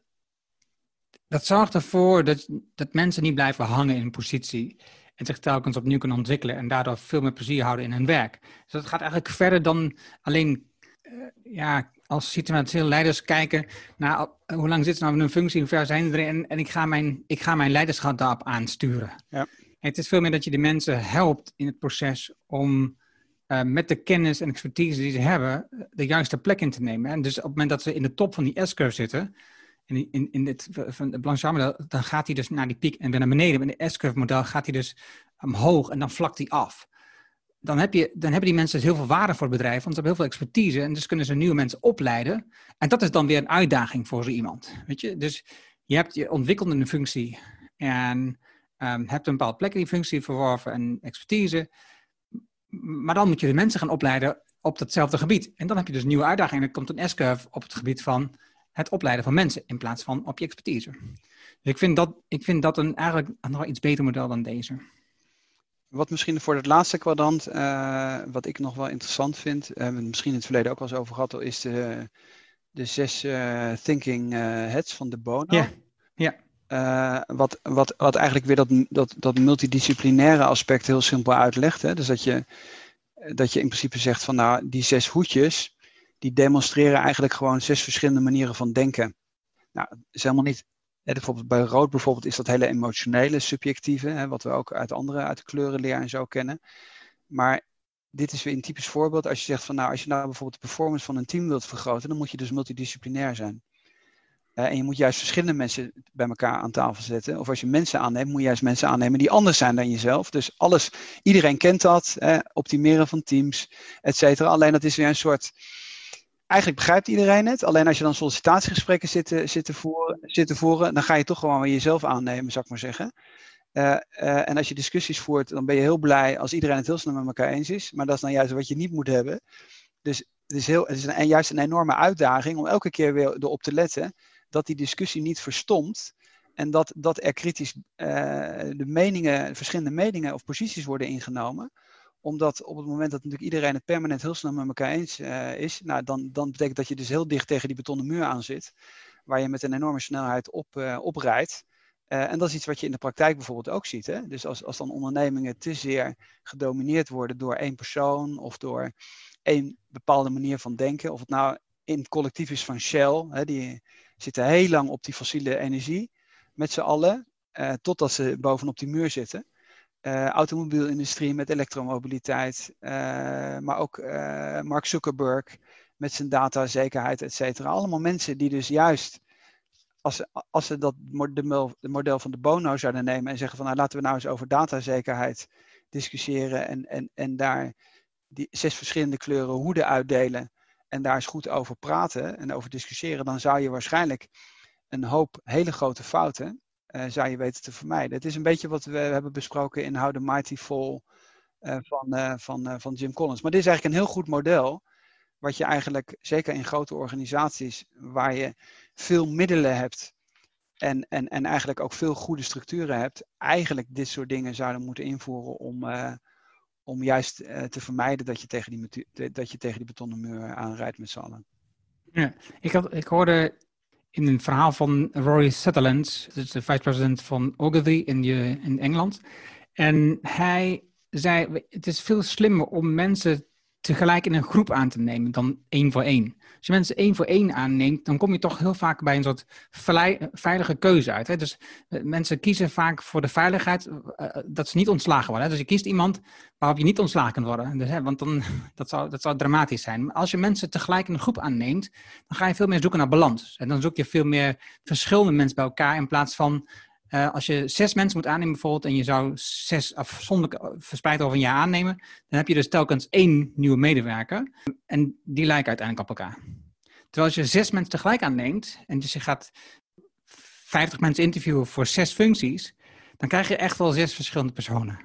dat zorgt ervoor dat, dat mensen niet blijven hangen in een positie en zich telkens opnieuw kunnen ontwikkelen en daardoor veel meer plezier houden in hun werk. Dus dat gaat eigenlijk verder dan alleen uh, ja, als situationeel leiders kijken naar uh, hoe lang zitten ze nou in een functie, hoe ver zijn ze erin en, en ik, ga mijn, ik ga mijn leiderschap daarop aansturen. Ja. Het is veel meer dat je de mensen helpt in het proces om uh, met de kennis en expertise die ze hebben de juiste plek in te nemen. En dus op het moment dat ze in de top van die S-curve zitten, in, in, in het van het model, dan gaat hij dus naar die piek en weer naar beneden. In het S-curve model gaat hij dus omhoog en dan vlakt hij af. Dan, heb je, dan hebben die mensen dus heel veel waarde voor het bedrijf, want ze hebben heel veel expertise en dus kunnen ze nieuwe mensen opleiden. En dat is dan weer een uitdaging voor zo iemand. Weet je? Dus je hebt je ontwikkeld in een functie en um, hebt een bepaalde plek in die functie verworven en expertise. Maar dan moet je de mensen gaan opleiden op datzelfde gebied. En dan heb je dus nieuwe uitdaging. En dan komt een S-curve op het gebied van het opleiden van mensen in plaats van op je expertise. Dus ik vind dat, ik vind dat een eigenlijk nog iets beter model dan deze. Wat misschien voor het laatste kwadrant, uh, wat ik nog wel interessant vind, uh, hebben we misschien in het verleden ook wel eens over gehad, is de, de zes uh, thinking heads van de Bono. Ja, ja. wat, wat, wat eigenlijk weer dat, dat, dat multidisciplinaire aspect heel simpel uitlegt. Hè? Dus dat je, dat je in principe zegt van nou, die zes hoedjes, die demonstreren eigenlijk gewoon zes verschillende manieren van denken. Nou, is helemaal niet. Hè, bijvoorbeeld bij rood bijvoorbeeld is dat hele emotionele, subjectieve, hè, wat we ook uit andere, uit de kleurenleer en zo kennen. Maar dit is weer een typisch voorbeeld. Als je zegt van nou, als je nou bijvoorbeeld de performance van een team wilt vergroten, dan moet je dus multidisciplinair zijn. Uh, en je moet juist verschillende mensen bij elkaar aan tafel zetten. Of als je mensen aanneemt, moet je juist mensen aannemen die anders zijn dan jezelf. Dus alles, iedereen kent dat. optimeren van teams, et cetera. Alleen dat is weer een soort eigenlijk begrijpt iedereen het. Alleen als je dan sollicitatiegesprekken zit, zit, te voeren, zit te voeren, dan ga je toch gewoon weer jezelf aannemen, zou ik maar zeggen. Uh, uh, en als je discussies voert, dan ben je heel blij als iedereen het heel snel met elkaar eens is. Maar dat is dan juist wat je niet moet hebben. Dus het is, heel, het is een, juist een enorme uitdaging om elke keer weer erop te letten dat die discussie niet verstomt. En dat, dat er kritisch uh, de meningen, verschillende meningen of posities worden ingenomen omdat op het moment dat natuurlijk iedereen het permanent heel snel met elkaar eens uh, is, nou, dan, dan betekent dat je dus heel dicht tegen die betonnen muur aan zit, waar je met een enorme snelheid op, uh, oprijdt. Uh, en dat is iets wat je in de praktijk bijvoorbeeld ook ziet. Hè? Dus als, als dan ondernemingen te zeer gedomineerd worden door één persoon of door één bepaalde manier van denken, of het nou in het collectief is van Shell, hè, die zitten heel lang op die fossiele energie met z'n allen, totdat ze bovenop die muur zitten uh, automobielindustrie met elektromobiliteit, uh, maar ook uh, Mark Zuckerberg met zijn datazekerheid, et cetera. Allemaal mensen die dus juist, als ze, als ze dat model, de model van de Bono zouden nemen en zeggen van nou laten we nou eens over datazekerheid discussiëren en, en, en daar die zes verschillende kleuren hoeden uitdelen en daar eens goed over praten en over discussiëren, dan zou je waarschijnlijk een hoop hele grote fouten uh, zou je weten te vermijden. Het is een beetje wat we hebben besproken in How the Mighty Fall uh, van, uh, van, van Jim Collins. Maar dit is eigenlijk een heel goed model, wat je eigenlijk, zeker in grote organisaties, waar je veel middelen hebt en, en, en eigenlijk ook veel goede structuren hebt, eigenlijk dit soort dingen zouden moeten invoeren om, om juist te vermijden dat je, tegen die, dat je tegen die betonnen muur aanrijdt met z'n allen. Ja, ik, had, ik hoorde in een verhaal van Rory Sutherland, dus de vice-president van Ogilvy in, in Engeland. En hij zei, het is veel slimmer om mensen tegelijk in een groep aan te nemen dan één voor één. Als je mensen één voor één aanneemt, dan kom je toch heel vaak bij een soort veilige keuze uit. Hè? Dus eh, mensen kiezen vaak voor de veiligheid uh, dat ze niet ontslagen worden. Hè? Dus je kiest iemand waarop je niet ontslagen kunt worden. Dus, hè, want dan, dat, zou, dat zou dramatisch zijn. Maar als je mensen tegelijk in een groep aanneemt, dan ga je veel meer zoeken naar balans. En dan zoek je veel meer verschillende mensen bij elkaar in plaats van uh, als je zes mensen moet aannemen bijvoorbeeld en je zou zes afzonderlijk verspreid over een jaar aannemen, dan heb je dus telkens één nieuwe medewerker en die lijken uiteindelijk op elkaar. Terwijl als je zes mensen tegelijk aanneemt en dus je gaat 50 mensen interviewen voor zes functies, dan krijg je echt wel zes verschillende personen.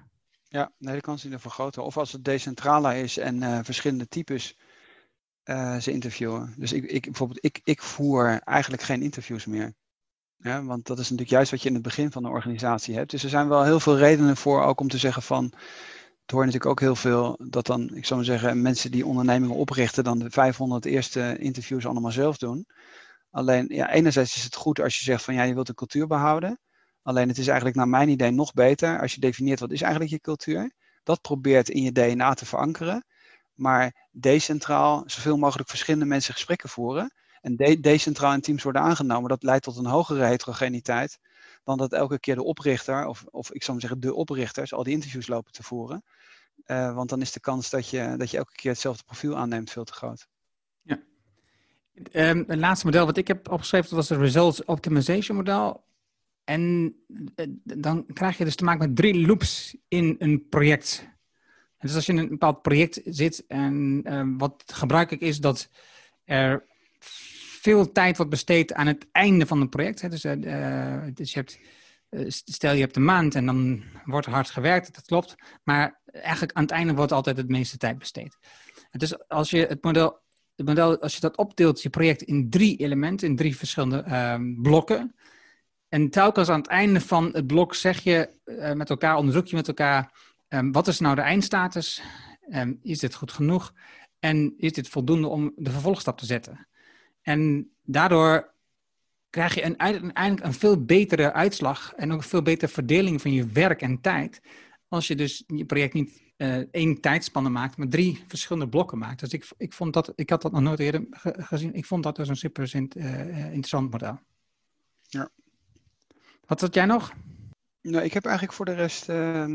Ja, nee, de kans die er vergroten. Of als het decentraler is en uh, verschillende types ze interviewen. Dus ik, ik, bijvoorbeeld, ik, ik voer eigenlijk geen interviews meer. Ja, want dat is natuurlijk juist wat je in het begin van een organisatie hebt. Dus er zijn wel heel veel redenen voor ook om te zeggen van. Het hoort natuurlijk ook heel veel dat dan, ik zou maar zeggen, mensen die ondernemingen oprichten, dan de 500 eerste interviews allemaal zelf doen. Alleen, ja, enerzijds is het goed als je zegt van ja, je wilt de cultuur behouden. Alleen het is eigenlijk naar mijn idee nog beter als je definieert wat is eigenlijk je cultuur. Dat probeert in je DNA te verankeren. Maar decentraal zoveel mogelijk verschillende mensen gesprekken voeren en de decentraal in teams worden aangenomen, dat leidt tot een hogere heterogeniteit dan dat elke keer de oprichter, of, of ik zou maar zeggen de oprichters, al die interviews lopen te voeren. Uh, want dan is de kans dat je, dat je elke keer hetzelfde profiel aanneemt veel te groot. Ja. Um, het laatste model wat ik heb opgeschreven, dat was het Results Optimization model. En uh, dan krijg je dus te maken met drie loops in een project. Dus als je in een bepaald project zit en uh, wat gebruikelijk is dat er veel tijd wordt besteed aan het einde van het project. Hè. Dus, uh, dus je hebt, uh, stel je hebt een maand en dan wordt hard gewerkt, dat klopt. Maar eigenlijk aan het einde wordt altijd het meeste tijd besteed. Dus als je het model, het model als je dat opdeelt, je project in drie elementen, in drie verschillende uh, blokken. En telkens aan het einde van het blok zeg je met elkaar, onderzoek je met elkaar, um, wat is nou de eindstatus? Um, is dit goed genoeg? En is dit voldoende om de vervolgstap te zetten? En daardoor krijg je een, uiteindelijk een veel betere uitslag en ook een veel betere verdeling van je werk en tijd. Als je dus je project niet uh, één tijdspanne maakt, maar drie verschillende blokken maakt. Dus ik, ik vond dat, ik had dat nog nooit eerder gezien. Ik vond dat dus een super uh, interessant model. Ja. Wat had jij nog? Nou, ik heb eigenlijk voor de rest uh,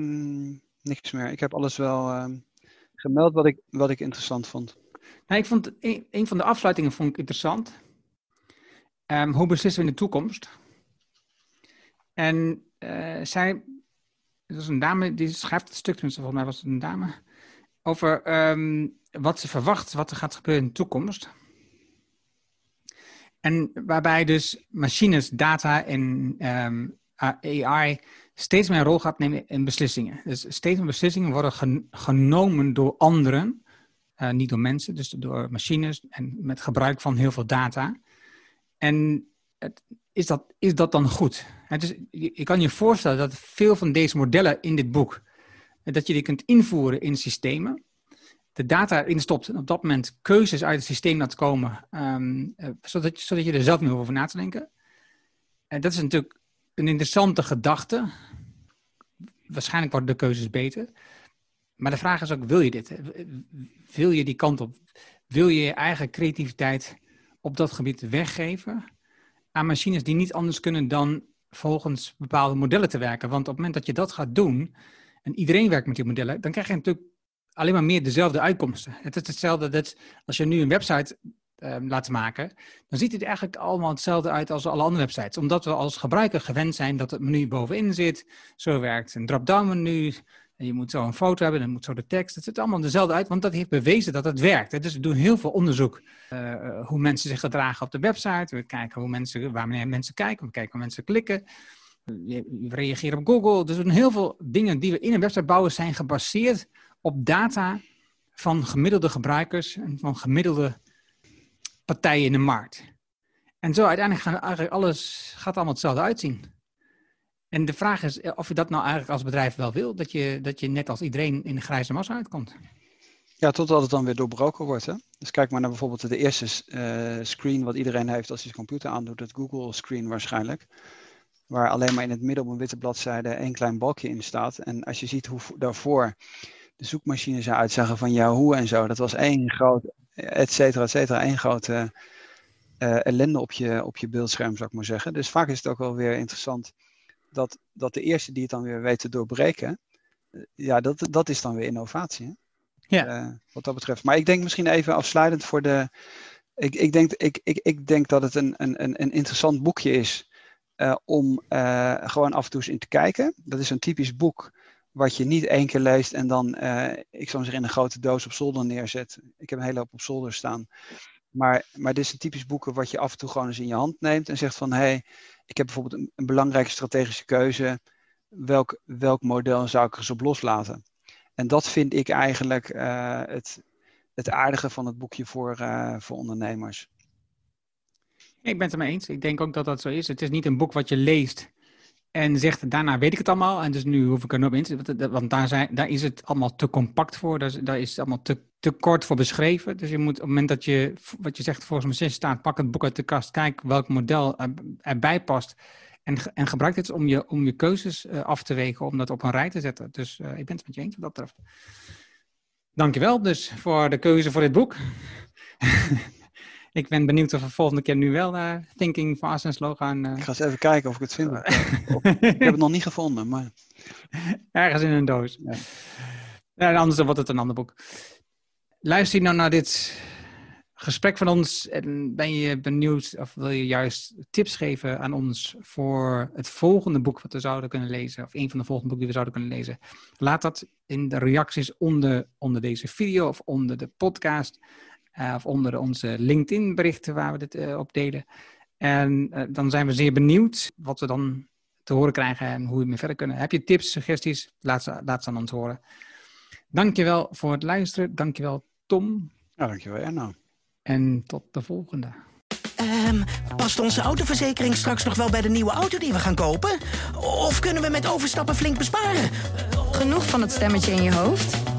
niks meer. Ik heb alles wel ehm, gemeld wat ik, wat ik interessant vond. Nou, ik vond een, van de afsluitingen vond ik interessant. Um, hoe beslissen we in de toekomst? En uh, zij, dat was een dame, die schrijft het stuk, tenminste volgens mij was het een dame, over um, wat ze verwacht, wat er gaat gebeuren in de toekomst. En waarbij dus machines, data en um, AI steeds meer een rol gaat nemen in beslissingen. Dus steeds meer beslissingen worden gen genomen door anderen uh, niet door mensen, dus door machines en met gebruik van heel veel data. En het, is, dat, is dat dan goed? Het je, je, kan je voorstellen dat veel van deze modellen in dit boek, eh, dat je die kunt invoeren in systemen, de data erin stopt en op dat moment keuzes uit het systeem laat komen, um, uh, zodat, zodat je er zelf niet over na te denken. En dat is natuurlijk een interessante gedachte. Waarschijnlijk worden de keuzes beter. Maar de vraag is ook, wil je dit? Wil je die kant op? Wil je je eigen creativiteit op dat gebied weggeven aan machines die niet anders kunnen dan volgens bepaalde modellen te werken? Want op het moment dat je dat gaat doen en iedereen werkt met die modellen, dan krijg je natuurlijk alleen maar meer dezelfde uitkomsten. Het is hetzelfde dat als je nu een website um, laat maken, dan ziet het eigenlijk allemaal hetzelfde uit als alle andere websites. Omdat we als gebruiker gewend zijn dat het menu bovenin zit. Zo werkt een drop-down menu. Je moet zo een foto hebben, dan moet zo de tekst. Het ziet allemaal dezelfde uit, want dat heeft bewezen dat het werkt. Dus we doen heel veel onderzoek uh, hoe mensen zich gedragen op de website. We kijken hoe mensen, waar mensen kijken, we kijken hoe mensen klikken. We reageren op Google. Dus heel veel dingen die we in een website bouwen zijn gebaseerd op data van gemiddelde gebruikers en van gemiddelde partijen in de markt. En zo uiteindelijk gaat eigenlijk alles gaat allemaal hetzelfde uitzien. En de vraag is of je dat nou eigenlijk als bedrijf wel wil, dat je, dat je net als iedereen in de grijze massa uitkomt. Ja, totdat het dan weer doorbroken wordt. Hè? Dus kijk maar naar bijvoorbeeld de eerste uh, screen wat iedereen heeft als hij zijn computer aandoet, het Google screen waarschijnlijk. Waar alleen maar in het midden op een witte bladzijde één klein balkje in staat. En als je ziet hoe daarvoor de zoekmachines eruit zagen van Yahoo en zo, dat was één groot, et cetera, et cetera, één grote uh, ellende op je, op je beeldscherm, zou ik maar zeggen. Dus vaak is het ook wel weer interessant dat, dat de eerste die het dan weer weet te doorbreken, uh, ja, dat, dat is dan weer innovatie. Hè? Ja. Uh, wat dat betreft. Maar ik denk misschien even afsluitend voor de. Ik, ik, denk, ik, ik, ik denk dat het een, een, een interessant boekje is om gewoon af en toe eens in te kijken. Dat is een typisch boek wat je niet één keer leest en dan, ik zou zeggen, in een grote doos op zolder neerzet. Ik heb een hele hoop op zolder staan. Maar, maar dit is een typisch boeken wat je af en toe gewoon eens in je hand neemt en zegt van hé, hey, ik heb bijvoorbeeld een, belangrijke strategische keuze. Welk, welk model zou ik er eens op loslaten? En dat vind ik eigenlijk uh, het, het aardige van het boekje voor, uh, voor ondernemers. Ik ben het ermee eens. Ik denk ook dat dat zo is. Het is niet een boek wat je leest en zegt daarna weet ik het allemaal en dus nu hoef ik er nog in te want daar, zijn, daar is het allemaal te compact voor, daar, is het allemaal te, te kort voor beschreven. Dus je moet op het moment dat je, wat je zegt, volgens mij staat, pak het boek uit de kast, kijk welk model er, erbij past en, en gebruik het om je, om je keuzes uh, af te wegen, om dat op een rij te zetten. Dus uh, ik ben het met je eens wat dat betreft. Dankjewel dus voor de keuze voor dit boek. Ik ben benieuwd of we volgende keer nu wel naar uh, Thinking Fast en Slow gaan. Uh... Ik ga eens even kijken of ik het vind. ik heb het nog niet gevonden, maar... Ergens in een doos. Ja. ja anders dan wordt het een ander boek. Luister je nou naar dit gesprek van ons en ben je benieuwd of wil je juist tips geven aan ons voor het volgende boek wat we zouden kunnen lezen, of een van de volgende boeken die we zouden kunnen lezen? Laat dat in de reacties onder, onder deze video of onder de podcast. Uh, of onder onze LinkedIn-berichten waar we dit uh, op delen. En uh, dan zijn we zeer benieuwd wat we dan te horen krijgen en hoe we mee verder kunnen. Heb je tips, suggesties? Laat ze, laat ze aan ons horen. Dankjewel voor het luisteren. Dankjewel Tom. Ja, dankjewel Erno. En tot de volgende. Um, past onze autoverzekering straks nog wel bij de nieuwe auto die we gaan kopen? Of kunnen we met overstappen flink besparen? Genoeg van het stemmetje in je hoofd?